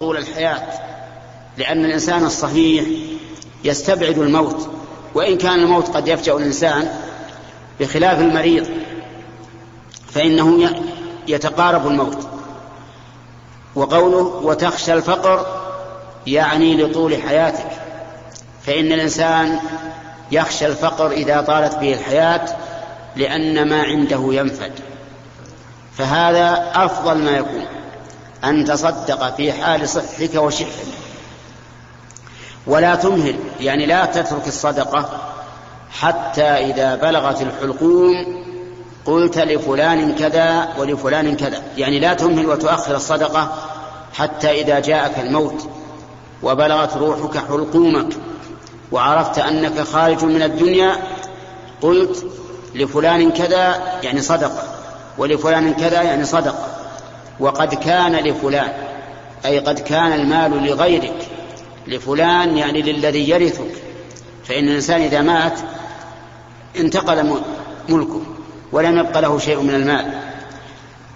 طول الحياة لأن الإنسان الصحيح يستبعد الموت وإن كان الموت قد يفجأ الإنسان بخلاف المريض فإنه يتقارب الموت. وقوله وتخشى الفقر يعني لطول حياتك فإن الإنسان يخشى الفقر إذا طالت به الحياة لأن ما عنده ينفد. فهذا أفضل ما يكون. أن تصدق في حال صحك وشحك ولا تمهل يعني لا تترك الصدقة حتى إذا بلغت الحلقوم قلت لفلان كذا ولفلان كذا. يعني لا تمهل وتؤخر الصدقة حتى إذا جاءك الموت وبلغت روحك حلقومك وعرفت أنك خارج من الدنيا قلت لفلان كذا يعني صدقة. ولفلان كذا يعني صدقة. وقد كان لفلان أي قد كان المال لغيرك. لفلان يعني للذي يرثك. فإن الإنسان إذا مات انتقل ملكه ولم يبق له شيء من المال.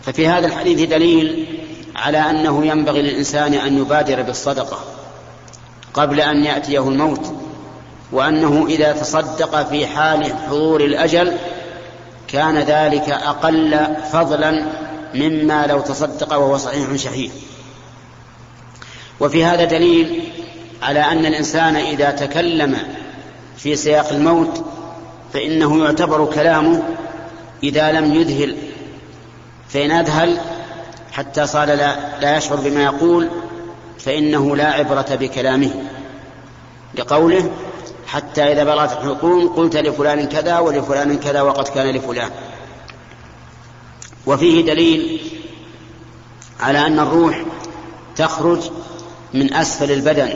ففي هذا الحديث دليل على أنه ينبغي للإنسان أن يبادر بالصدقة قبل أن يأتيه الموت وأنه إذا تصدق في حال حضور الأجل كان ذلك أقل فضلا مما لو تصدق وهو صحيح شحيح وفي هذا دليل على أن الإنسان إذا تكلم في سياق الموت فإنه يعتبر كلامه إذا لم يذهل فإن أذهل حتى صار لا, لا يشعر بما يقول فإنه لا عبرة بكلامه. لقوله حتى إذا بلغت الحكوم قلت لفلان كذا ولفلان كذا وقد كان لفلان. وفيه دليل على أن الروح تخرج من أسفل البدن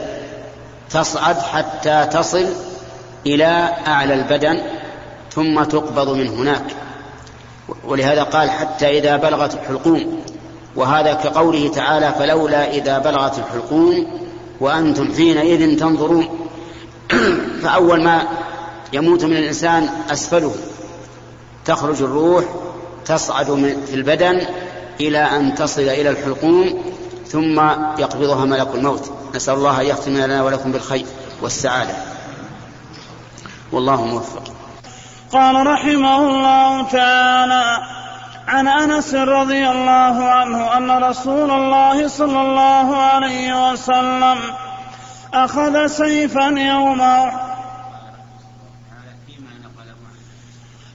تصعد حتى تصل إلى أعلى البدن ثم تقبض من هناك. ولهذا قال حتى إذا بلغت الحلقوم وهذا كقوله تعالى فلولا إذا بلغت الحلقوم وأنتم حينئذ تنظرون. فأول ما يموت من الإنسان أسفله تخرج الروح تصعد في البدن إلى أن تصل إلى الحلقوم ثم يقبضها ملك الموت. نسأل الله أن يختم لنا ولكم بالخير والسعادة. والله موفق. قال رحمه الله تعالى عن أنس رضي الله عنه أن رسول الله صلى الله عليه وسلم أخذ سيفا يوم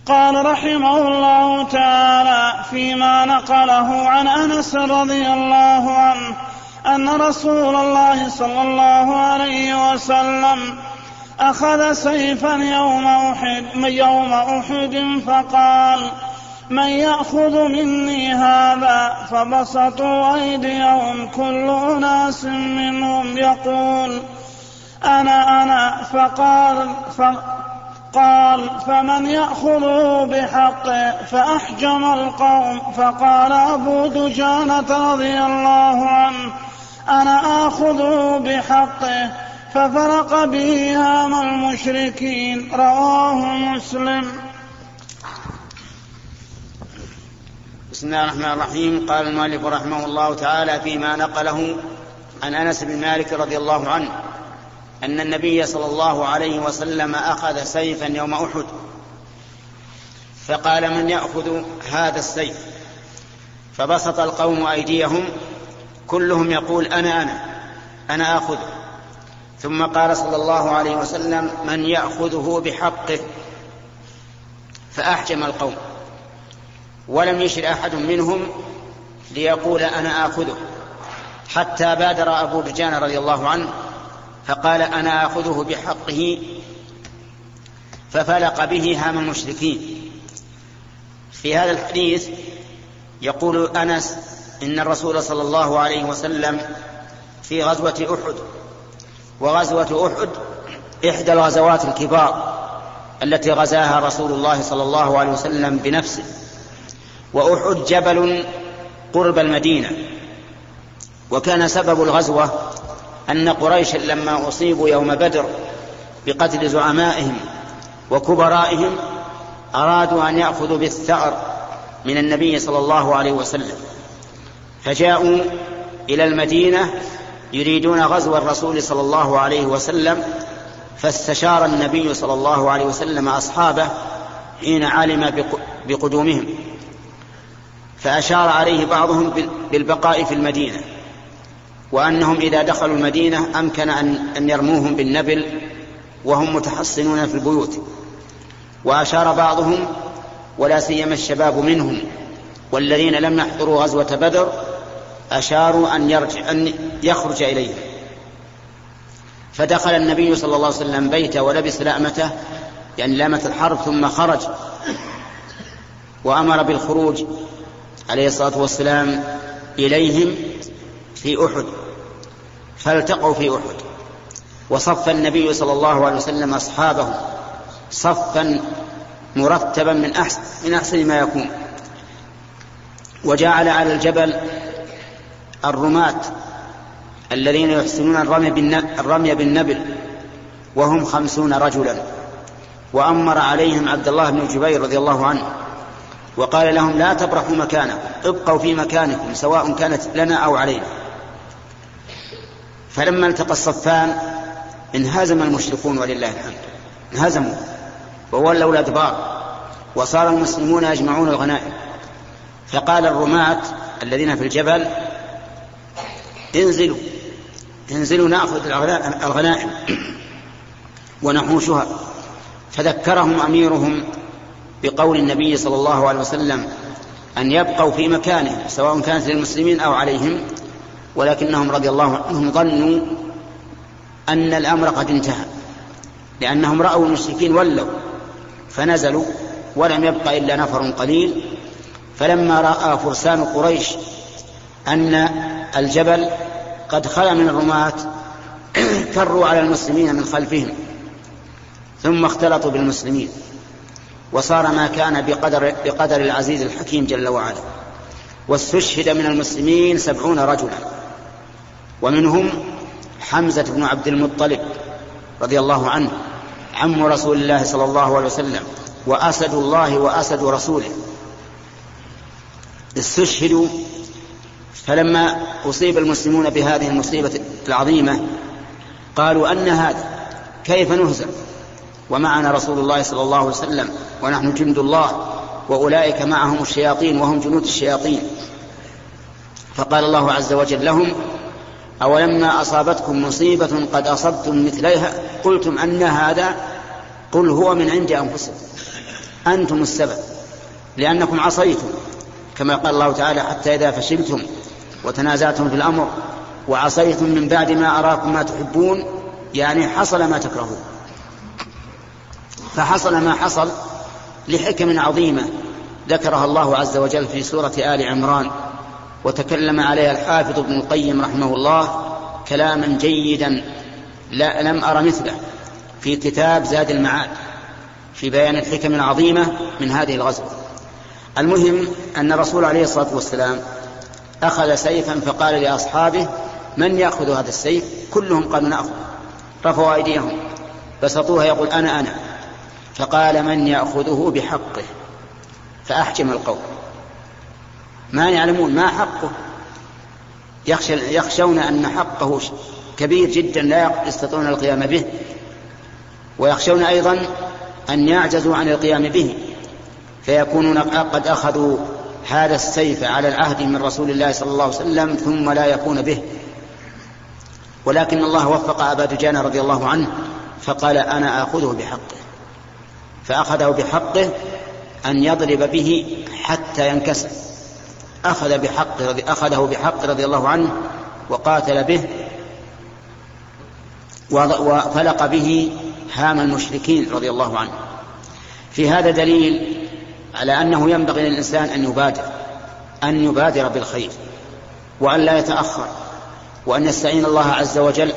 قال رحمه الله تعالى فيما نقله عن أنس رضي الله عنه أن رسول الله صلى الله عليه وسلم أخذ سيفا يوم أحد يوم أحد فقال من يأخذ مني هذا؟ فبسطوا أيديهم كل أناس منهم يقول أنا أنا. فقال قال فمن يأخذه بحقه فأحجم القوم فقال أبو دجانة رضي الله عنه أنا آخذه بحقه ففرق به هام المشركين رواه مسلم. بسم الله الرحمن الرحيم. قال المؤلف رحمه الله تعالى فيما نقله عن أنس بن مالك رضي الله عنه. أن النبي صلى الله عليه وسلم أخذ سيفا يوم أحد. فقال من يأخذ هذا السيف؟ فبسط القوم أيديهم كلهم يقول أنا أنا أنا آخذه. ثم قال صلى الله عليه وسلم من يأخذه بحقه. فأحجم القوم. ولم يشر أحد منهم ليقول أنا آخذه. حتى بادر أبو دجان رضي الله عنه فقال أنا آخذه بحقه ففلق به هام المشركين. في هذا الحديث يقول أنس إن الرسول صلى الله عليه وسلم في غزوة أحد وغزوة أحد إحدى الغزوات الكبار التي غزاها رسول الله صلى الله عليه وسلم بنفسه وأحد جبل قرب المدينة وكان سبب الغزوة أن قريشا لما أصيبوا يوم بدر بقتل زعمائهم وكبرائهم أرادوا أن يأخذوا بالثأر من النبي صلى الله عليه وسلم فجاءوا إلى المدينة يريدون غزو الرسول صلى الله عليه وسلم فاستشار النبي صلى الله عليه وسلم أصحابه حين علم بقدومهم فأشار عليه بعضهم بالبقاء في المدينة. وأنهم إذا دخلوا المدينة أمكن ان يرموهم بالنبل وهم متحصنون في البيوت. وأشار بعضهم ولا سيما الشباب منهم والذين لم يحضروا غزوة بدر أشاروا أن يرجع أن يخرج إليهم. فدخل النبي صلى الله عليه وسلم بيته ولبس لأمته يعني لامة الحرب ثم خرج. وأمر بالخروج عليه الصلاة والسلام إليهم في أحد. فالتقوا في أحد. وصف النبي صلى الله عليه وسلم أصحابه صفا مرتبا من احسن من أحسن ما يكون. وجعل على الجبل الرماة الذين يحسنون الرمي, بالنبل وهم خمسون رجلا. وأمر عليهم عبد الله بن جبير رضي الله عنه وقال لهم لا تبرحوا مكانكم ابقوا في مكانكم سواء كانت لنا أو علينا. فلما التقى الصفان انهزم المشركون ولله الحمد. انهزموا. وولوا الأدبار. وصار المسلمون يجمعون الغنائم. فقال الرماة الذين في الجبل انزلوا. انزلوا نأخذ الغنائم. ونحوشها. فذكرهم أميرهم بقول النبي صلى الله عليه وسلم أن يبقوا في مكانهم سواء كانت للمسلمين أو عليهم. ولكنهم رضي الله عنهم ظنوا أن الأمر قد انتهى لأنهم رأوا المشركين ولوا فنزلوا ولم يبق إلا نفر قليل. فلما رأى فرسان قريش أن الجبل قد خلا من الرماة كروا على المسلمين من خلفهم ثم اختلطوا بالمسلمين وصار ما كان بقدر, بقدر العزيز الحكيم جل وعلا واستشهد من المسلمين سبعون رجلا. ومنهم حمزة بن عبد المطلب رضي الله عنه عم رسول الله صلى الله عليه وسلم وأسد الله وأسد رسوله. استشهدوا فلما أصيب المسلمون بهذه المصيبة العظيمة قالوا أن هذا كيف نهزم؟ ومعنا رسول الله صلى الله عليه وسلم ونحن جند الله وأولئك معهم الشياطين وهم جنود الشياطين. فقال الله عز وجل لهم أولما أصابتكم مصيبة قد أصبتم مثليها؟ قلتم أن هذا قل هو من عند أنفسكم. أنتم السبب لأنكم عصيتم كما قال الله تعالى حتى إذا فشلتم وتنازعتم في الأمر وعصيتم من بعد ما أراكم ما تحبون يعني حصل ما تكرهون. فحصل ما حصل لحكم عظيمة ذكرها الله عز وجل في سورة آل عمران. وتكلم عليها الحافظ ابن القيم رحمه الله كلاما جيدا لا لم أر مثله في كتاب زاد المعاد في بيان الحكم العظيمة من هذه الغزوة. المهم أن الرسول عليه الصلاة والسلام أخذ سيفا فقال لأصحابه من يأخذ هذا السيف؟ كلهم قالوا نأخذ. رفعوا أيديهم بسطوها يقول أنا أنا. فقال من يأخذه بحقه؟ فأحجم القوم. ما يعلمون ما حقه. يخشى يخشون أن حقه كبير جدا لا يستطيعون القيام به. ويخشون أيضا أن يعجزوا عن القيام به. فيكونون قد أخذوا هذا السيف على العهد من رسول الله صلى الله عليه وسلم ثم لا يكون به. ولكن الله وفق أبا دجانة رضي الله عنه فقال أنا آخذه بحقه. فأخذه بحقه أن يضرب به حتى ينكسر. أخذ بحقه رضي أخذه بحق رضي الله عنه وقاتل به وفلق به هام المشركين رضي الله عنه. في هذا دليل على أنه ينبغي للإنسان أن يبادر أن يبادر بالخير وأن لا يتأخر وأن يستعين الله عز وجل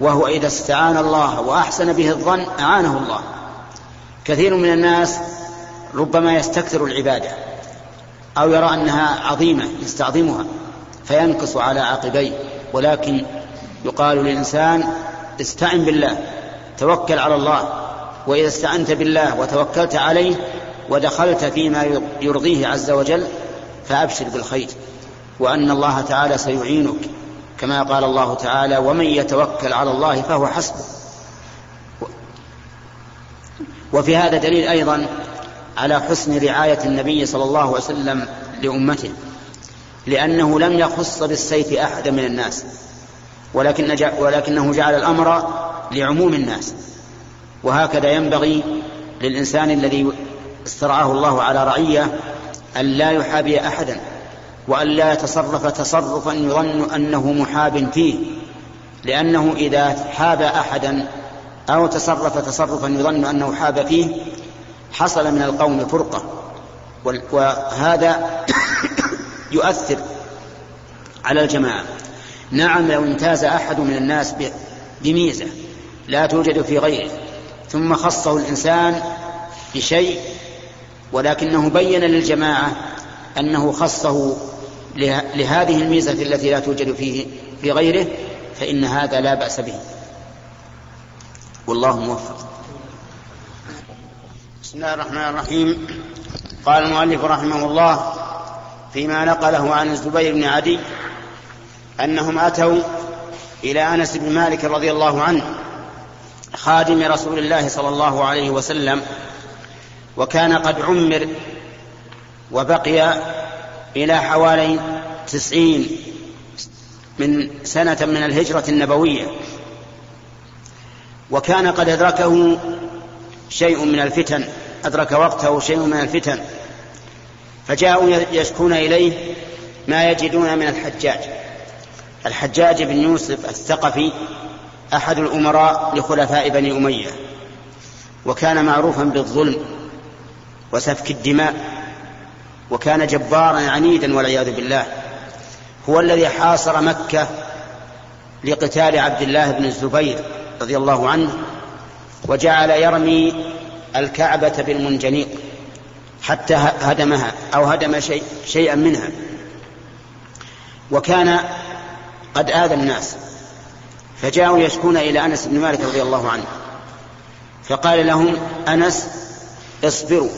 وهو إذا استعان الله وأحسن به الظن أعانه الله. كثير من الناس ربما يستكثر العبادة أو يرى أنها عظيمة يستعظمها فينكص على عقبيه ولكن يقال للإنسان استعن بالله توكل على الله. وإذا استعنت بالله وتوكلت عليه ودخلت فيما يرضيه عز وجل فأبشر بالخير. وأن الله تعالى سيعينك. كما قال الله تعالى ومن يتوكل على الله فهو حسبه. وفي هذا دليل أيضا على حسن رعاية النبي صلى الله عليه وسلم لأمته لأنه لم يخص بالسيف احدا من الناس ولكن ولكنه جعل الأمر لعموم الناس. وهكذا ينبغي للإنسان الذي استرعاه الله على رعية أن لا يحابي أحدا وأن لا يتصرف تصرفا يظن أنه محاب فيه لأنه إذا حاب أحدا أو تصرف تصرفا يظن أنه حاب فيه حصل من القوم فرقة. وهذا يؤثر على الجماعة. نعم لو امتاز أحد من الناس بميزة لا توجد في غيره ثم خصه الإنسان بشيء ولكنه بين للجماعة أنه خصه لهذه الميزة التي لا توجد فيه في غيره فإن هذا لا بأس به. والله موفق. بسم الله الرحمن الرحيم. قال المؤلف رحمه الله فيما نقله عن الزبير بن عدي أنهم أتوا إلى أنس بن مالك رضي الله عنه خادم رسول الله صلى الله عليه وسلم وكان قد عمر وبقي إلى حوالي تسعين من سنة من الهجرة النبوية. وكان قد أدركه شيء من الفتن. أدرك وقته شيء من الفتن فجاءوا يشكون إليه ما يجدون من الحجاج. الحجاج بن يوسف الثقفي أحد الأمراء لخلفاء بني أمية وكان معروفا بالظلم وسفك الدماء وكان جبارا عنيدا والعياذ بالله. هو الذي حاصر مكة لقتال عبد الله بن الزبير رضي الله عنه وجعل يرمي الكعبة بالمنجنيق حتى هدمها أو هدم شيء شيئا منها. وكان قد آذى الناس فجاءوا يشكون إلى أنس بن مالك رضي الله عنه فقال لهم أنس اصبروا.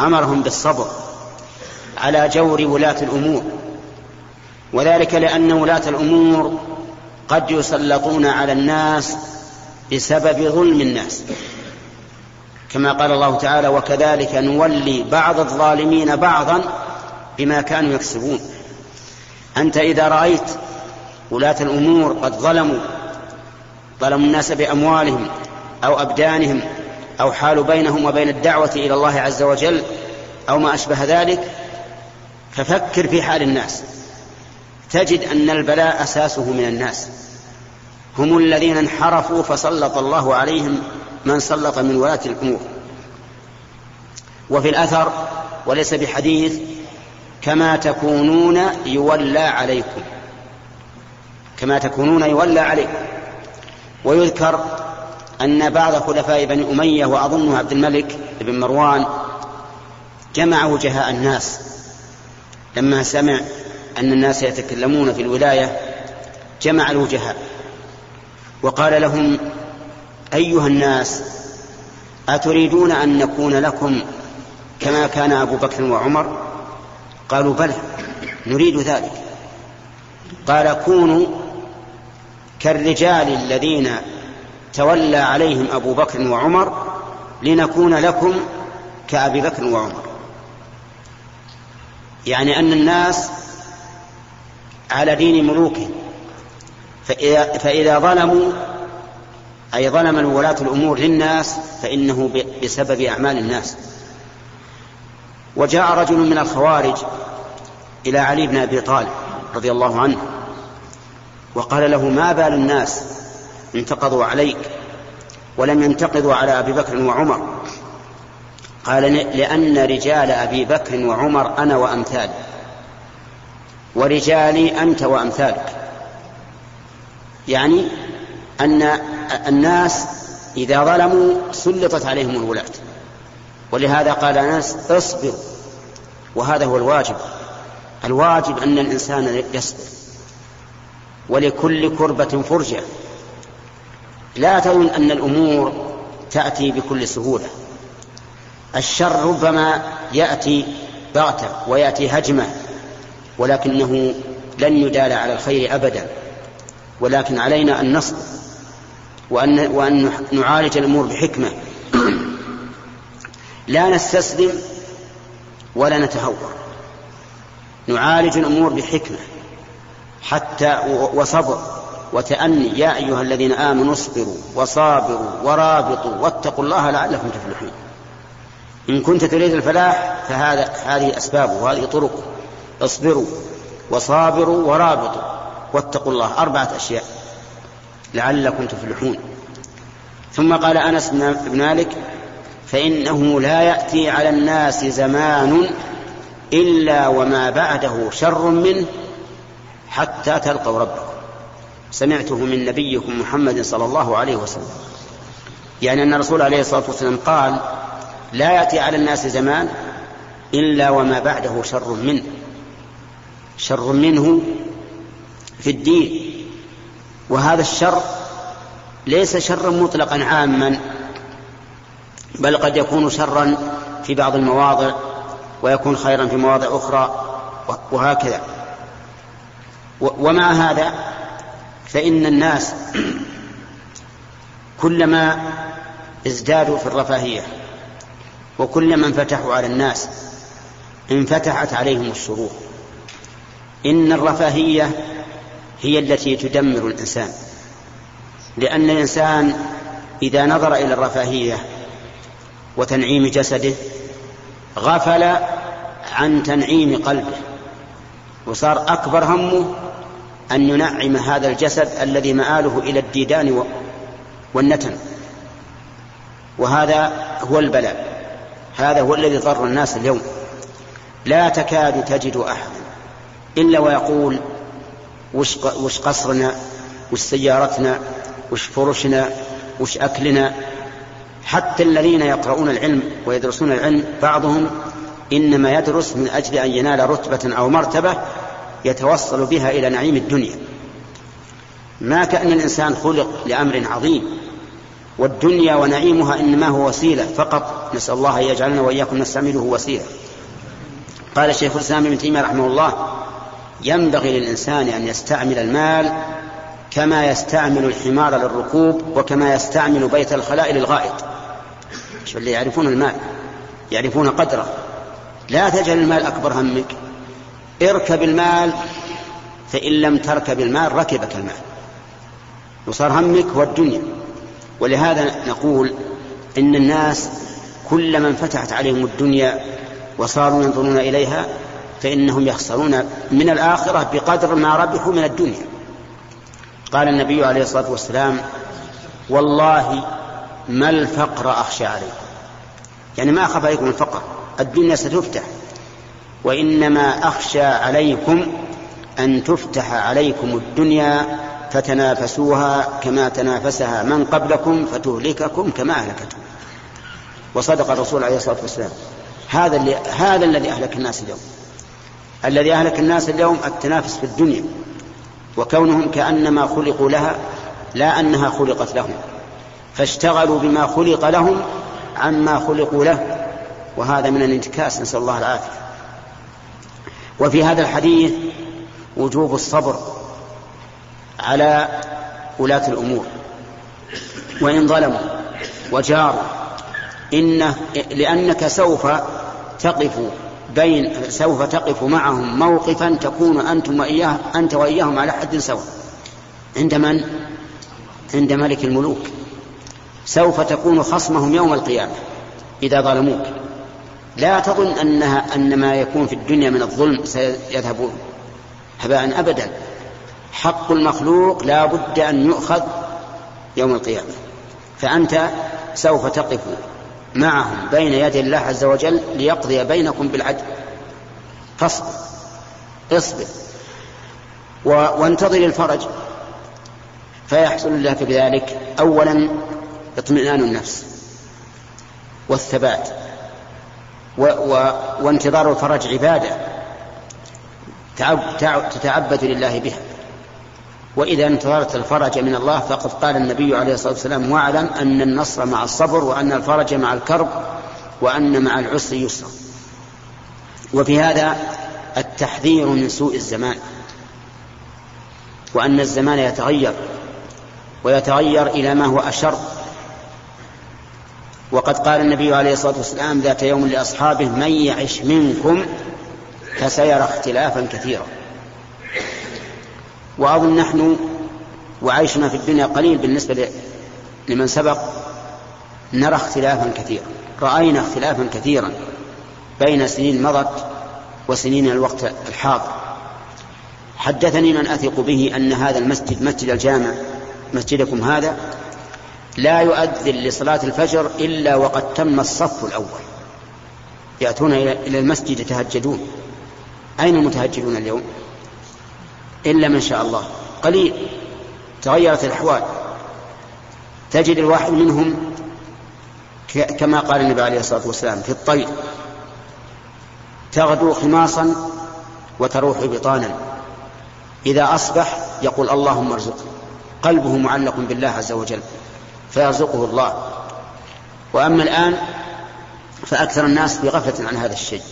أمرهم بالصبر على جور ولاة الأمور وذلك لأن ولاة الأمور قد يسلطون على الناس بسبب ظلم الناس. كما قال الله تعالى وكذلك نولي بعض الظالمين بعضا بما كانوا يكسبون. أنت إذا رأيت ولاة الأمور قد ظلموا ظلموا الناس بأموالهم أو أبدانهم أو حالوا بينهم وبين الدعوة إلى الله عز وجل أو ما أشبه ذلك ففكر في حال الناس. تجد أن البلاء أساسه من الناس. هم الذين انحرفوا فسلط الله عليهم من سلط من ولاة الأمور. وفي الأثر وليس بحديث كما تكونون يولى عليكم. كما تكونون يولى عليكم. ويذكر أن بعض خلفاء بني أمية وأظنه عبد الملك بن مروان جمع وجهاء الناس لما سمع أن الناس يتكلمون في الولاية جمع الوجهاء وقال لهم أيها الناس أتريدون أن نكون لكم كما كان أبو بكر وعمر؟ قالوا بلى نريد ذلك. قال كونوا كالرجال الذين تولى عليهم أبو بكر وعمر لنكون لكم كأبي بكر وعمر. يعني أن الناس على دين ملوكهم فإذا, فإذا ظلموا أي ظلم ولاة الأمور للناس فإنه بسبب أعمال الناس. وجاء رجل من الخوارج إلى علي بن أبي طالب رضي الله عنه وقال له ما بال الناس انتقضوا عليك ولم ينتقضوا على أبي بكر وعمر؟ قال لأن رجال أبي بكر وعمر أنا وأمثالي ورجالي أنت وأمثالك. يعني أن الناس إذا ظلموا سلطت عليهم الولاة. ولهذا قال أنس اصبر وهذا هو الواجب. الواجب أن الإنسان يصبر. ولكل كربة فرجة. لا تظن أن الأمور تأتي بكل سهولة. الشر ربما يأتي بغتة ويأتي هجمة ولكنه لن يدال على الخير أبدا. ولكن علينا أن نصبر. وأن, وأن نعالج الأمور بحكمة. لا نستسلم ولا نتهور. نعالج الأمور بحكمة. حتى وصبر وتأني. يا أيها الذين آمنوا اصبروا وصابروا ورابطوا واتقوا الله لعلكم تفلحون. إن كنت تريد الفلاح فهذا هذه أسبابه. وهذه طرقه اصبروا وصابروا ورابطوا واتقوا الله. أربعة أشياء. لعلكم تفلحون. ثم قال أنس بن مالك فإنه لا يأتي على الناس زمان إلا وما بعده شر منه حتى تلقوا ربكم. سمعته من نبيكم محمد صلى الله عليه وسلم. يعني أن الرسول عليه الصلاة والسلام قال لا يأتي على الناس زمان إلا وما بعده شر منه. شر منه في الدين. وهذا الشر ليس شرا مطلقا عاما بل قد يكون شرا في بعض المواضع ويكون خيرا في مواضع أخرى وهكذا. ومع هذا فإن الناس كلما ازدادوا في الرفاهية وكلما انفتحوا على الناس انفتحت عليهم الشرور إن الرفاهية هي التي تدمر الإنسان. لأن الإنسان إذا نظر إلى الرفاهية وتنعيم جسده غفل عن تنعيم قلبه وصار أكبر همه أن ينعم هذا الجسد الذي مآله إلى الديدان والنتن. وهذا هو البلاء. هذا هو الذي ضر الناس اليوم. لا تكاد تجد أحدا إلا ويقول وش, وش قصرنا وش سيارتنا وش فرشنا وش أكلنا. حتى الذين يقرؤون العلم ويدرسون العلم بعضهم إنما يدرس من أجل أن ينال رتبة أو مرتبة يتوصل بها إلى نعيم الدنيا. ما كأن الإنسان خلق لأمر عظيم والدنيا ونعيمها إنما هو وسيلة فقط. نسأل الله أن يجعلنا وإياكم نستعمله وسيلة. قال الشيخ الإسلام ابن تيمية رحمه الله ينبغي للإنسان أن يستعمل المال كما يستعمل الحمار للركوب وكما يستعمل بيت الخلاء للغائط اللي يعرفون المال؟ يعرفون قدره. لا تجعل المال أكبر همك. اركب المال فإن لم تركب المال ركبك المال. وصار همك هو الدنيا. ولهذا نقول إن الناس كلما انفتحت عليهم الدنيا وصاروا ينظرون إليها فإنهم يخسرون من الآخرة بقدر ما ربحوا من الدنيا. قال النبي عليه الصلاة والسلام والله ما الفقر أخشى عليكم. يعني ما أخاف عليكم الفقر الدنيا ستفتح. وإنما أخشى عليكم أن تفتح عليكم الدنيا فتنافسوها كما تنافسها من قبلكم فتهلككم كما أهلكتهم وصدق الرسول عليه الصلاة والسلام. هذا اللي هذا الذي أهلك الناس اليوم. الذي أهلك الناس اليوم التنافس في الدنيا وكونهم كأنما خلقوا لها لا أنها خلقت لهم. فاشتغلوا بما خلق لهم عما خلقوا له. وهذا من الانتكاس نسأل الله العافية. وفي هذا الحديث وجوب الصبر على ولاة الأمور. وإن ظلموا وجاروا إنه لأنك سوف تقف بين سوف تقف معهم موقفا تكون أنتم وإياه أنت وإياهم على حد سواء. عند من؟ عند ملك الملوك. سوف تكون خصمهم يوم القيامة إذا ظلموك. لا تظن أنها أن ما يكون في الدنيا من الظلم سيذهب هباء أبدا. حق المخلوق لا بد أن يؤخذ يوم القيامة. فأنت سوف تقف معهم بين يدي الله عز وجل ليقضي بينكم بالعدل. فاصبر. اصبر. وانتظر الفرج. فيحصل لك بذلك اولا اطمئنان النفس والثبات. و و وانتظار الفرج عبادة. تتعبد لله بها. وإذا انتظرت الفرج من الله فقد قال النبي عليه الصلاة والسلام واعلم أن النصر مع الصبر وأن الفرج مع الكرب وأن مع العسر يسرا وفي هذا التحذير من سوء الزمان وأن الزمان يتغير ويتغير إلى ما هو أشر. وقد قال النبي عليه الصلاة والسلام ذات يوم لأصحابه من يعش منكم فسيرى اختلافا كثيرا. وأظن نحن وعيشنا في الدنيا قليل بالنسبة لمن سبق نرى اختلافا كثيرا رأينا اختلافا كثيرا بين سنين مضت وسنين الوقت الحاضر. حدثني من أثق به أن هذا المسجد مسجد الجامع مسجدكم هذا لا يؤذن لصلاة الفجر إلا وقد تم الصف الأول. يأتون إلى المسجد يتهجدون. أين المتهجدون اليوم؟ إلا من شاء الله. قليل. تغيرت الأحوال. تجد الواحد منهم كما قال النبي عليه الصلاة والسلام في الطير. تغدو خماصا وتروح بطانا. إذا أصبح يقول اللهم ارزقني قلبه معلق بالله عز وجل فيرزقه الله. وأما الآن فأكثر الناس بغفلة عن هذا الشيء.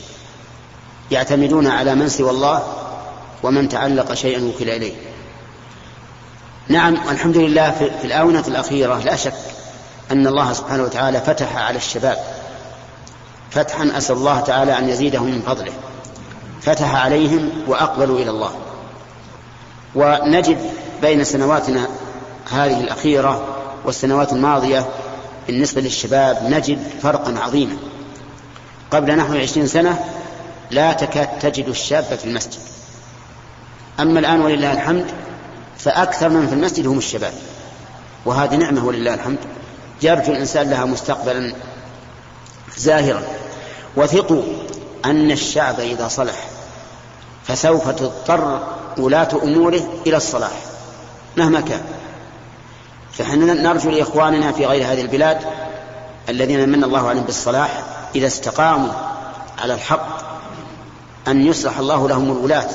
يعتمدون على من سوى الله ومن تعلق شيئا وكل إليه. نعم الحمد لله في الآونة الأخيرة لا شك أن الله سبحانه وتعالى فتح على الشباب. فتحا أسأل الله تعالى أن يزيدهم من فضله. فتح عليهم وأقبلوا إلى الله. ونجد بين سنواتنا هذه الأخيرة والسنوات الماضية بالنسبة للشباب نجد فرقا عظيما. قبل نحو عشرين سنة لا تكاد تجد الشاب في المسجد. أما الآن ولله الحمد فأكثر من في المسجد هم الشباب. وهذه نعمة ولله الحمد. يرجو الإنسان لها مستقبلا زاهرا. وثقوا أن الشعب إذا صلح فسوف تضطر ولاة أموره إلى الصلاح مهما كان. فحنا نرجو لإخواننا في غير هذه البلاد الذين من الله عليهم بالصلاح إذا استقاموا على الحق أن يصلح الله لهم الولاة.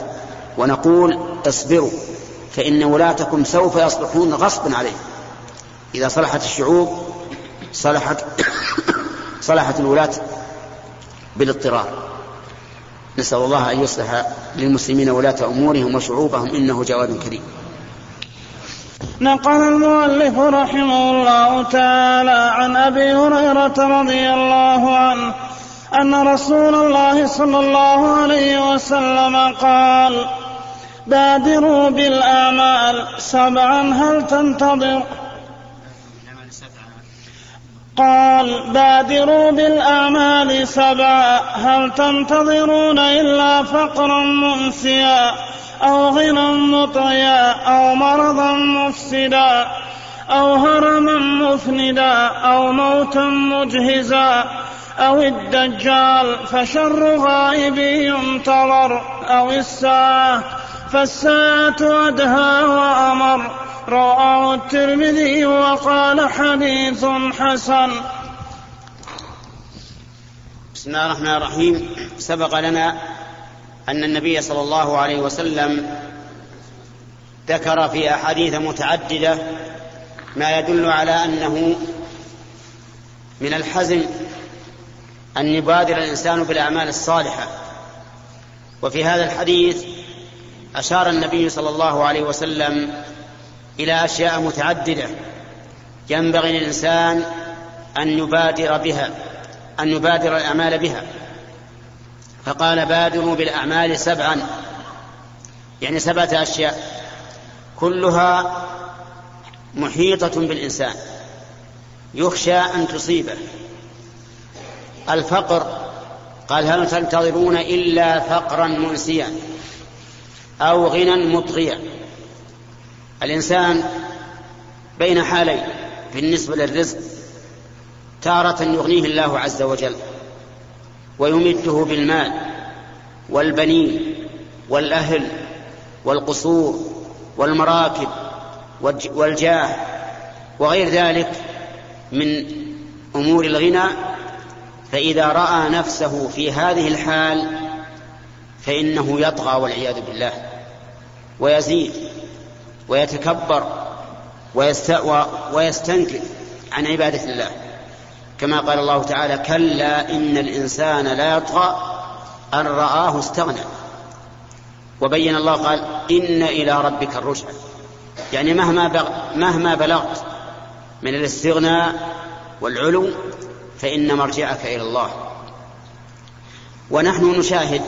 ونقول اصبروا فإن ولاتكم سوف يصلحون غصبا عليهم إذا صلحت الشعوب صلحت صلحت الولاة بالاضطرار. نسأل الله أن يصلح للمسلمين ولاة أمورهم وشعوبهم إنه جواد كريم. نقل المؤلف رحمه الله تعالى عن أبي هريرة رضي الله عنه أن رسول الله صلى الله عليه وسلم قال بادروا بالاعمال سبعا هل تنتظر؟ قال بادروا بالاعمال سبعا هل تنتظرون إلا فقرا منسيا أو غنى مطغيا أو مرضا مفسدا أو هرما مفندا أو موتا مجهزا أو الدجال فشر غائب ينتظر أو الساعة فالساعة أدهى وأمر. رواه الترمذي وقال حديث حسن. بسم الله الرحمن الرحيم. سبق لنا أن النبي صلى الله عليه وسلم ذكر في أحاديث متعددة ما يدل على أنه من الحزم أن يبادر الإنسان بالأعمال الصالحة. وفي هذا الحديث أشار النبي صلى الله عليه وسلم إلى أشياء متعددة ينبغي للإنسان أن يبادر بها أن يبادر الأعمال بها. فقال بادروا بالأعمال سبعا يعني سبعة أشياء. كلها محيطة بالإنسان يخشى أن تصيبه. الفقر قال هل تنتظرون إلا فقرا منسيا؟ أو غنى مطغيا الإنسان بين حالين بالنسبة للرزق تارة يغنيه الله عز وجل ويمده بالمال والبنين والأهل والقصور والمراكب والجاه وغير ذلك من أمور الغنى. فإذا رأى نفسه في هذه الحال فإنه يطغى والعياذ بالله. ويزيد ويتكبر ويستنكر عن عبادة الله. كما قال الله تعالى كلا إن الإنسان لا يطغى أن رآه استغنى. وبين الله قال إن إلى ربك الرجع يعني مهما بغ... مهما بلغت من الاستغناء والعلو فإن مرجعك إلى الله. ونحن نشاهد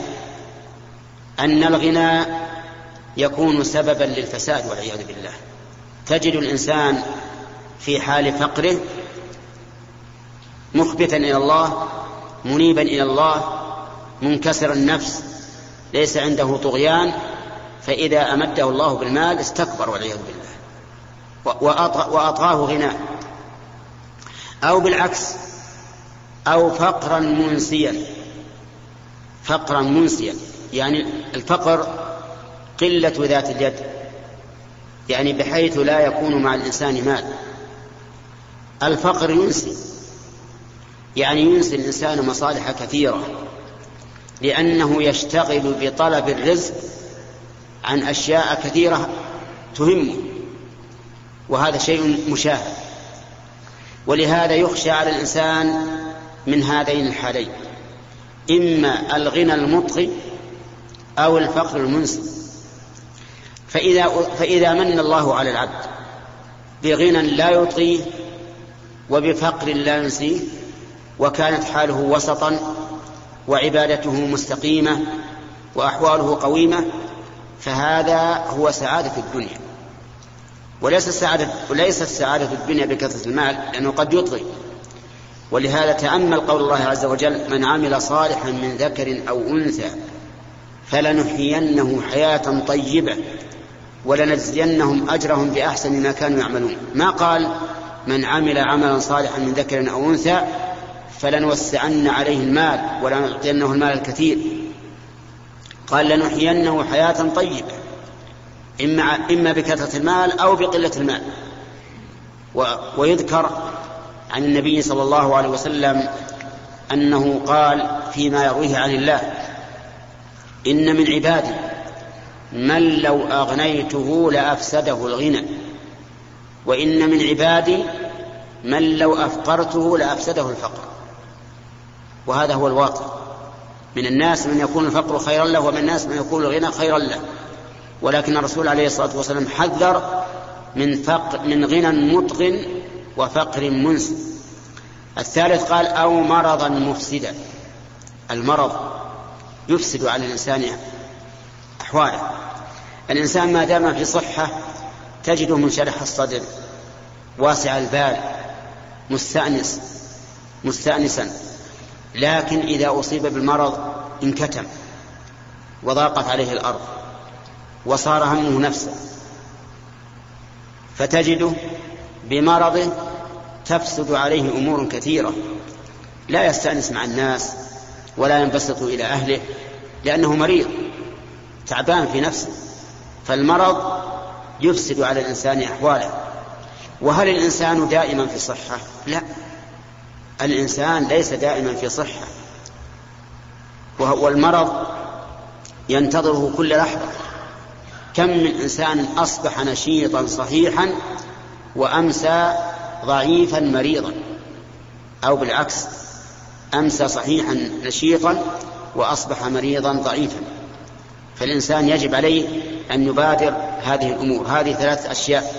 أن الغنى يكون سببا للفساد والعياذ بالله. تجد الإنسان في حال فقره مخبتا إلى الله منيبا إلى الله منكسر النفس ليس عنده طغيان فإذا أمده الله بالمال استكبر والعياذ بالله. وأطغاه غناه أو بالعكس أو فقرا منسيا. فقرا منسيا. يعني الفقر قلة ذات اليد يعني بحيث لا يكون مع الإنسان مال. الفقر ينسي يعني ينسي الإنسان مصالح كثيرة لأنه يشتغل بطلب الرزق عن أشياء كثيرة تهمه وهذا شيء مشاهد. ولهذا يخشى على الإنسان من هذين الحالين إما الغنى المطغي أو الفقر المنسي. فإذا, فإذا من الله على العبد بغنى لا يطغيه وبفقر لا ينسيه وكانت حاله وسطا وعبادته مستقيمة وأحواله قويمة فهذا هو سعادة الدنيا. وليس السعادة وليست سعادة الدنيا بكثرة المال لأنه قد يطغي. ولهذا تأمل قول الله عز وجل من عمل صالحا من ذكر أو أنثى فلنحيينه حياة طيبة ولنجزينهم أجرهم بأحسن ما كانوا يعملون. ما قال من عمل عملا صالحا من ذكر أو أنثى فلنوسعن عليه المال ولنعطينه المال الكثير. قال لنحيينه حياة طيبة إما, إما بكثرة المال أو بقلة المال. ويذكر عن النبي صلى الله عليه وسلم أنه قال فيما يرويه عن الله إن من عبادي من لو أغنيته لأفسده الغنى. وإن من عبادي من لو أفقرته لأفسده الفقر. وهذا هو الواقع. من الناس من يكون الفقر خيرا له ومن الناس من يكون الغنى خيرا له. ولكن الرسول عليه الصلاة والسلام حذر من فقر من غنى مطغ وفقر منس الثالث قال أو مرضا مفسدا. المرض يفسد على الإنسان أحواله الإنسان ما دام في صحة تجده منشرح الصدر واسع البال مستأنس مستأنسا. لكن إذا أصيب بالمرض انكتم وضاقت عليه الأرض وصار همه نفسه فتجده بمرضه تفسد عليه أمور كثيرة. لا يستأنس مع الناس ولا ينبسط إلى أهله لأنه مريض. تعبان في نفسه فالمرض يفسد على الإنسان أحواله. وهل الإنسان دائما في صحة؟ لا. الإنسان ليس دائما في صحة. والمرض ينتظره كل لحظة. كم من إنسان أصبح نشيطا صحيحا وأمسى ضعيفا مريضا أو بالعكس أمسى صحيحا نشيطا وأصبح مريضا ضعيفا. فالإنسان يجب عليه أن يبادر هذه الأمور. هذه ثلاث أشياء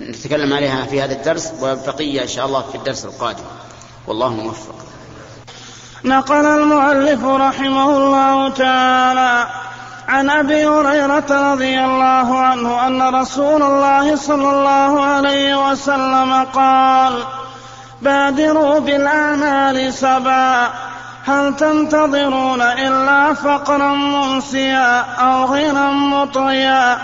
نتكلم عليها في هذا الدرس والبقية إن شاء الله في الدرس القادم. والله موفق. نقل المؤلف رحمه الله تعالى عن أبي هريرة رضي الله عنه أن رسول الله صلى الله عليه وسلم قال بادروا بالاعمال سبعا هل تنتظرون إلا فقرا منسيا أو غنى مطغيا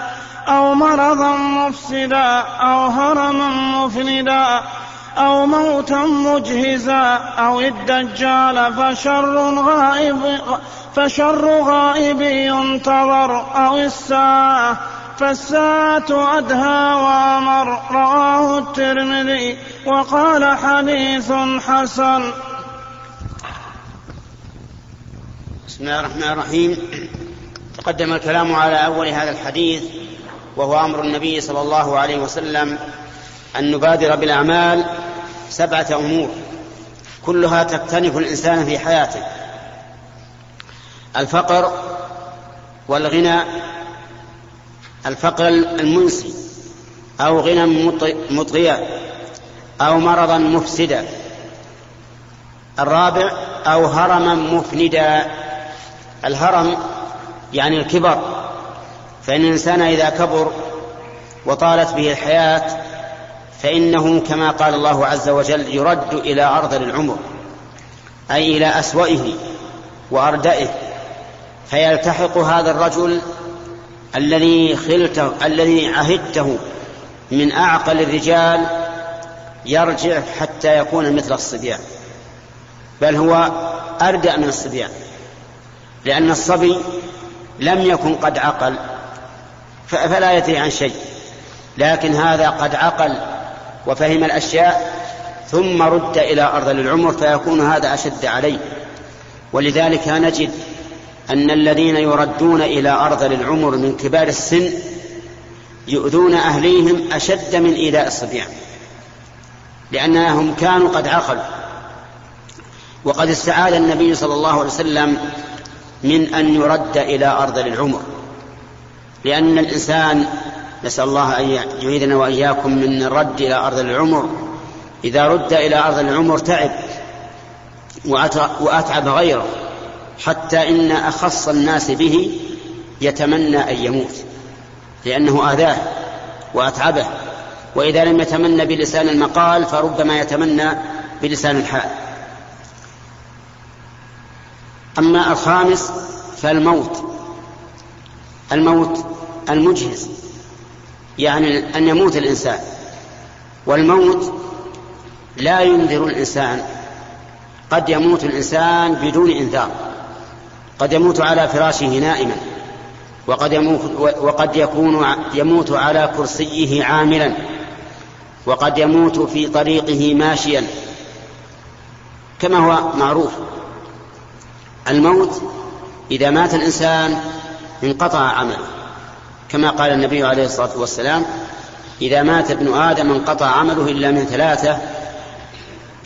أو مرضا مفسدا أو هرما مفندا أو موتا مجهزا أو الدجال فشر غائب فشر غائب ينتظر أو الساعة فالساعة أدهى وأمر رواه الترمذي وقال حديث حسن بسم الله الرحمن الرحيم. تقدم الكلام على أول هذا الحديث وهو أمر النبي صلى الله عليه وسلم أن نبادر بالأعمال سبعة أمور كلها تكتنف الإنسان في حياته. الفقر والغنى الفقر المنسي أو غنى مطغيا أو مرضا مفسدا. الرابع أو هرما مفندا. الهرم يعني الكبر فإن الإنسان إذا كبر وطالت به الحياة فإنه كما قال الله عز وجل يرد إلى أرض العمر أي إلى أسوئه وأردئه فيلتحق هذا الرجل الذي خلته الذي عهدته من أعقل الرجال يرجع حتى يكون مثل الصبيان بل هو أردأ من الصبيان. لأن الصبي لم يكن قد عقل فلا يدري عن شيء لكن هذا قد عقل وفهم الأشياء ثم رد إلى أرض العمر فيكون هذا أشد عليه. ولذلك نجد أن الذين يردون إلى أرض العمر من كبار السن يؤذون أهليهم أشد من إيذاء الصبيان لأنهم كانوا قد عقلوا. وقد استعاذ النبي صلى الله عليه وسلم من أن يرد إلى أرض العمر. لأن الإنسان نسأل الله أن يعيذنا وإياكم من الرد إلى أرض العمر. إذا رد إلى أرض العمر تعب وأتعب غيره حتى إن أخص الناس به يتمنى أن يموت لأنه آذاه وأتعبه. وإذا لم يتمنى بلسان المقال فربما يتمنى بلسان الحال. أما الخامس فالموت. الموت المجهز. يعني أن يموت الإنسان. والموت لا ينذر الإنسان. قد يموت الإنسان بدون إنذار. قد يموت على فراشه نائما. وقد يموت وقد يكون يموت على كرسيه عاملا. وقد يموت في طريقه ماشيا. كما هو معروف. الموت إذا مات الإنسان انقطع عمله. كما قال النبي عليه الصلاة والسلام إذا مات ابن آدم انقطع عمله إلا من ثلاثة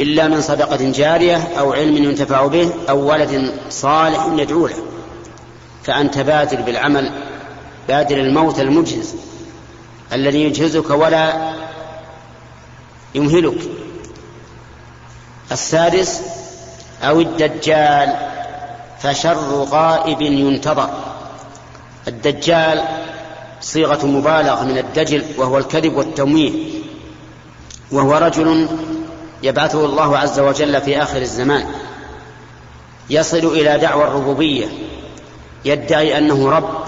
إلا من صدقة جارية أو علم ينتفع به أو ولد صالح يدعو له. فأنت بادر بالعمل بادر الموت المجهز الذي يجهزك ولا يمهلك. السادس أو الدجال. فشر غائب ينتظر. الدجال صيغة مبالغة من الدجل وهو الكذب والتمويه. وهو رجل يبعثه الله عز وجل في آخر الزمان. يصل إلى دعوى الربوبية. يدعي أنه رب.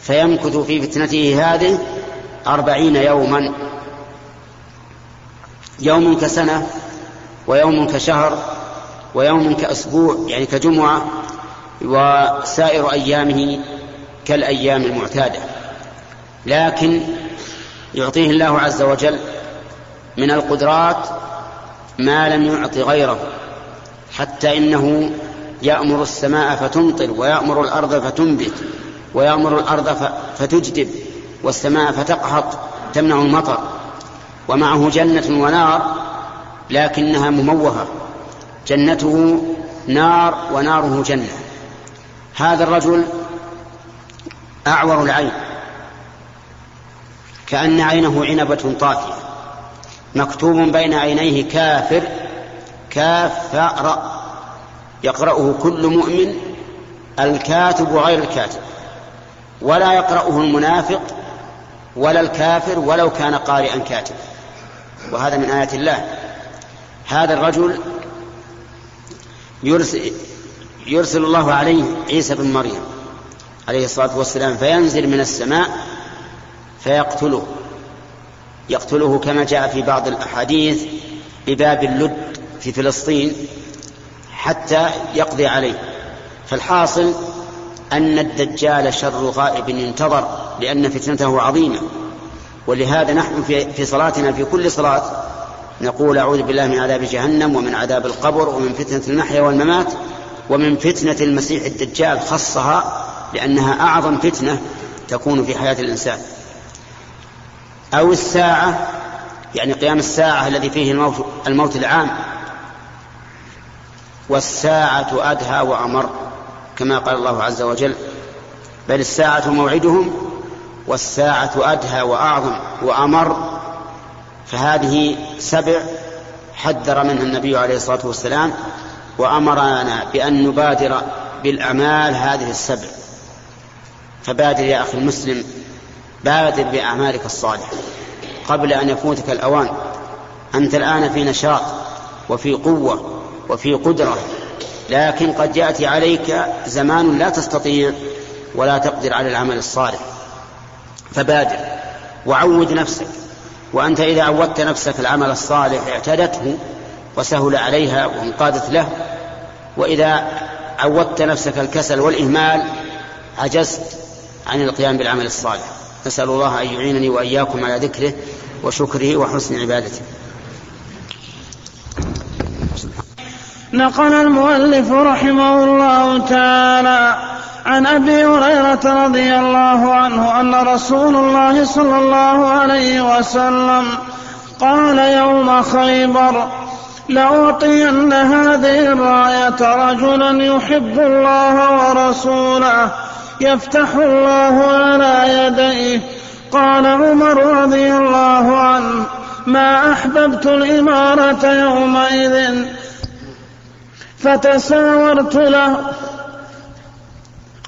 فيمكث في فتنته هذه أربعين يوما. يوم كسنة ويوم كشهر ويوم كأسبوع يعني كجمعة وسائر أيامه كالأيام المعتادة. لكن يعطيه الله عز وجل من القدرات ما لم يعط غيره حتى إنه يأمر السماء فتمطر ويأمر الأرض فتنبت ويأمر الأرض فتجدب والسماء فتقهط تمنع المطر. ومعه جنة ونار لكنها مموهة. جنته نار وناره جنة. هذا الرجل أعور العين كأن عينه عنبة طافية مكتوب بين عينيه كافر كاف راء يقرأه كل مؤمن الكاتب وغير الكاتب ولا يقرأه المنافق ولا الكافر ولو كان قارئا كاتبا. وهذا من آيات الله. هذا الرجل يرسل, يرسل الله عليه عيسى بن مريم عليه الصلاة والسلام فينزل من السماء فيقتله. يقتله كما جاء في بعض الأحاديث بباب اللد في فلسطين حتى يقضي عليه. فالحاصل أن الدجال شر غائب ينتظر لأن فتنته عظيمة. ولهذا نحن في, صلاتنا في كل صلاة نقول أعوذ بالله من عذاب جهنم ومن عذاب القبر ومن فتنة المحيا والممات ومن فتنة المسيح الدجال خصها لأنها أعظم فتنة تكون في حياة الإنسان. أو الساعة يعني قيام الساعة الذي فيه الموت, الموت العام. والساعة أدهى وأمر كما قال الله عز وجل بل الساعة موعدهم والساعة أدهى وأعظم وأمر. فهذه سبع حذر منها النبي عليه الصلاة والسلام وأمرنا بأن نبادر بالأعمال هذه السبع. فبادر يا أخي المسلم بادر بأعمالك الصالحة قبل أن يفوتك الأوان. أنت الآن في نشاط وفي قوة وفي قدرة لكن قد يأتي عليك زمان لا تستطيع ولا تقدر على العمل الصالح. فبادر وعود نفسك. وأنت إذا عودت نفسك العمل الصالح اعتادته وسهل عليها وانقادت له وإذا عودت نفسك الكسل والإهمال عجزت عن القيام بالعمل الصالح. نسأل الله أن يعينني وإياكم على ذكره وشكره وحسن عبادته. نقل المؤلف رحمه الله تعالى عن أبي هريرة رضي الله عنه أن رسول الله صلى الله عليه وسلم قال يوم خيبر لأعطين هذه الرايه رجلا يحب الله ورسوله يفتح الله على يديه. قال عمر رضي الله عنه ما أحببت الإمارة يومئذ. فتساورت له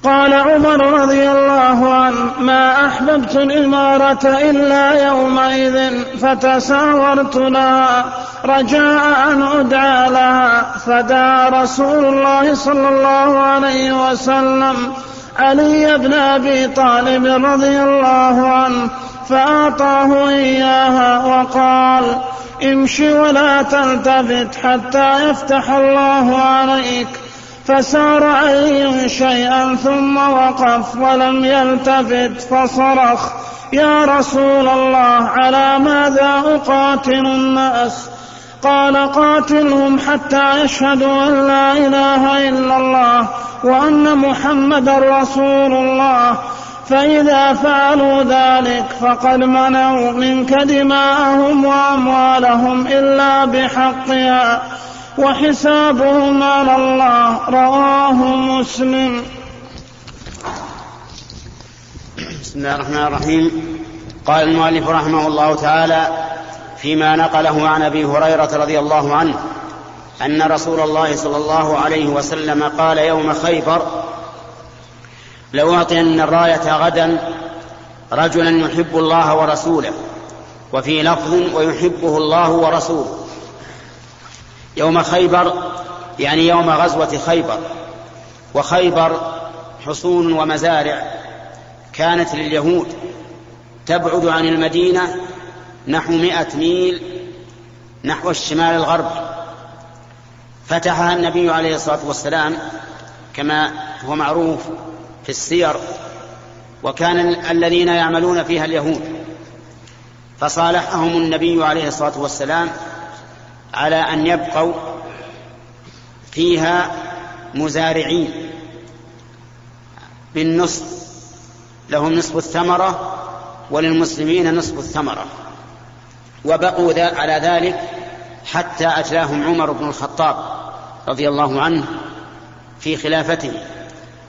قال عمر رضي الله عنه ما أحببت الإمارة إلا يومئذ فتساورت لها رجاء أن أدعى لها. فدعا رسول الله صلى الله عليه وسلم علي بن أبي طالب رضي الله عنه فأعطاه إياها وقال امش ولا تلتفت حتى يفتح الله عليك فسار علي شيئا ثم وقف ولم يلتفت فصرخ يا رسول الله على ماذا اقاتل الناس قال قاتلهم حتى يشهدوا أن لا إله إلا الله وأن محمدا رسول الله فإذا فعلوا ذلك فقد منعوا منك دماءهم وأموالهم إلا بحقها. وحسابهم على الله. رواه مسلم. بسم الله الرحمن الرحيم. قال المؤلف رحمه الله تعالى فيما نقله عن أبي هريرة رضي الله عنه أن رسول الله صلى الله عليه وسلم قال يوم خيبر لأعطين الراية غدا رجلا يحب الله ورسوله وفي لفظ ويحبه الله ورسوله. يوم خيبر يعني يوم غزوة خيبر. وخيبر حصون ومزارع كانت لليهود. تبعد عن المدينة نحو مئة ميل نحو الشمال الغربي فتحها النبي عليه الصلاة والسلام كما هو معروف في السير. وكان الذين يعملون فيها اليهود. فصالحهم النبي عليه الصلاة والسلام على أن يبقوا فيها مزارعين بالنصف لهم نصف الثمرة وللمسلمين نصف الثمرة. وبقوا على ذلك حتى اتلاهم عمر بن الخطاب رضي الله عنه في خلافته.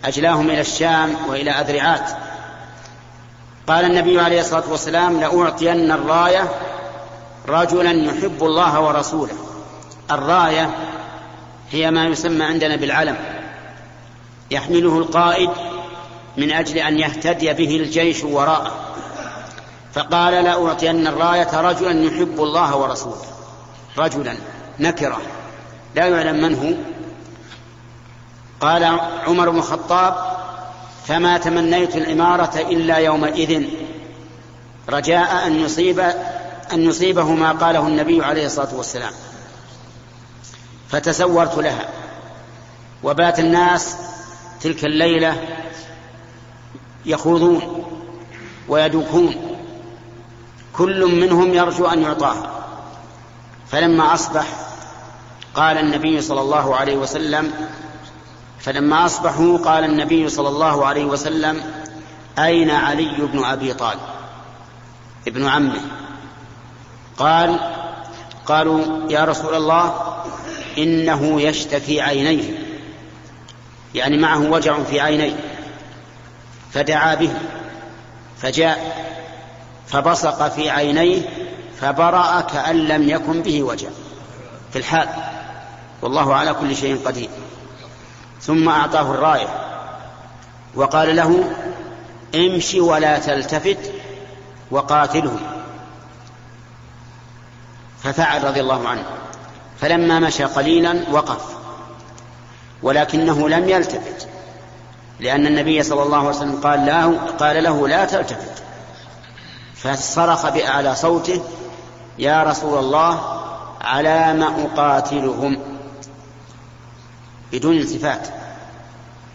أجلاهم إلى الشام وإلى أذرعات. قال النبي عليه الصلاة والسلام لأعطين الراية رجلا يحب الله ورسوله. الراية هي ما يسمى عندنا بالعلم. يحمله القائد من أجل أن يهتدي به الجيش وراءه. فقال لأعطين الراية رجلا يحب الله ورسوله. رجلا نكرة. لا يعلم من هو. قال عمر بن الخطاب فما تمنيت الإمارة إلا يومئذ. رجاء أن يصيب أن يصيبه ما قاله النبي عليه الصلاة والسلام. فتسورت لها. وبات الناس تلك الليلة يخوضون ويدوكون. كل منهم يرجو أن يعطاها فلما أصبح قال النبي صلى الله عليه وسلم فلما أصبحوا قال النبي صلى الله عليه وسلم أين علي بن أبي طالب؟ ابن عمه. قال قالوا يا رسول الله إنه يشتكي عينيه يعني معه وجع في عينيه فدعا به فجاء فبصق في عينيه فبرأ كأن لم يكن به وجع في الحال والله على كل شيء قدير. ثم أعطاه الراية وقال له امشي ولا تلتفت وقاتلهم ففعل رضي الله عنه. فلما مشى قليلا وقف ولكنه لم يلتفت لأن النبي صلى الله عليه وسلم قال له, قال له لا تلتفت. فصرخ بأعلى صوته يا رسول الله على ما أقاتلهم. بدون التفات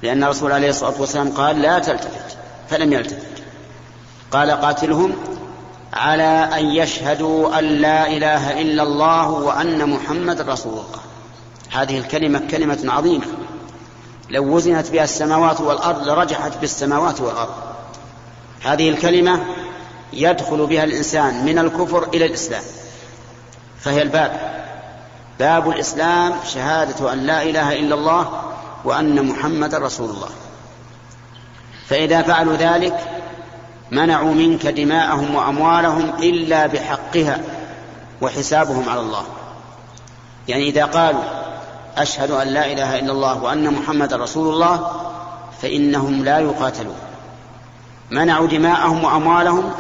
لأن الرسول عليه الصلاة والسلام قال لا تلتفت فلم يلتفت. قال قاتلهم على أن يشهدوا أن لا إله إلا الله وأن محمد رسول الله. هذه الكلمة كلمة عظيمة. لو وزنت بها السماوات والأرض لرجحت بالسماوات والأرض. هذه الكلمة يدخل بها الإنسان من الكفر إلى الإسلام. فهي الباب. باب الإسلام شهادة أن لا إله إلا الله وأن محمد رسول الله. فإذا فعلوا ذلك منعوا منك دماءهم وأموالهم إلا بحقها وحسابهم على الله. يعني إذا قالوا أشهد أن لا إله إلا الله وأن محمد رسول الله فإنهم لا يقاتلون. منعوا دماءهم وأموالهم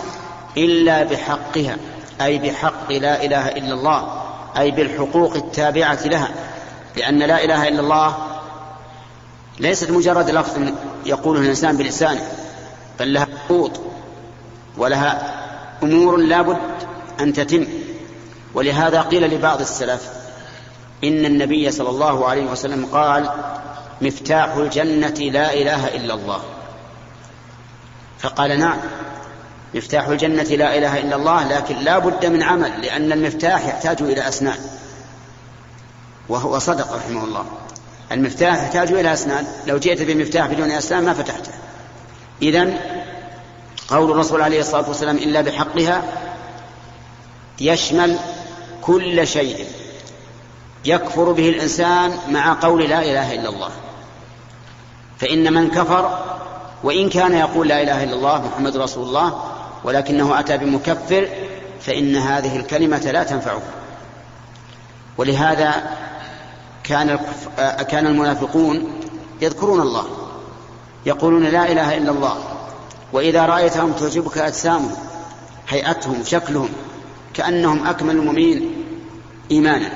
إلا بحقها أي بحق لا إله إلا الله أي بالحقوق التابعة لها لأن لا إله إلا الله ليست مجرد لفظ يقوله الإنسان بلسانه بل لها حقوق. ولها أمور لا بد أن تتم. ولهذا قيل لبعض السلف إن النبي صلى الله عليه وسلم قال مفتاح الجنة لا إله إلا الله. فقال نعم مفتاح الجنة لا إله إلا الله لكن لا بد من عمل لأن المفتاح يحتاج إلى أسنان. وهو صدق رحمه الله. المفتاح يحتاج إلى أسنان. لو جئت بمفتاح بدون أسنان ما فتحته. إذن قول الرسول عليه الصلاة والسلام إلا بحقها يشمل كل شيء يكفر به الإنسان مع قول لا إله إلا الله. فإن من كفر وإن كان يقول لا إله إلا الله محمد رسول الله ولكنه أتى بمكفر فإن هذه الكلمة لا تنفعه. ولهذا كان كان المنافقون يذكرون الله يقولون لا إله إلا الله وإذا رأيتهم تعجبك أجسامهم هيئتهم شكلهم كأنهم أكمل المؤمنين إيمانا.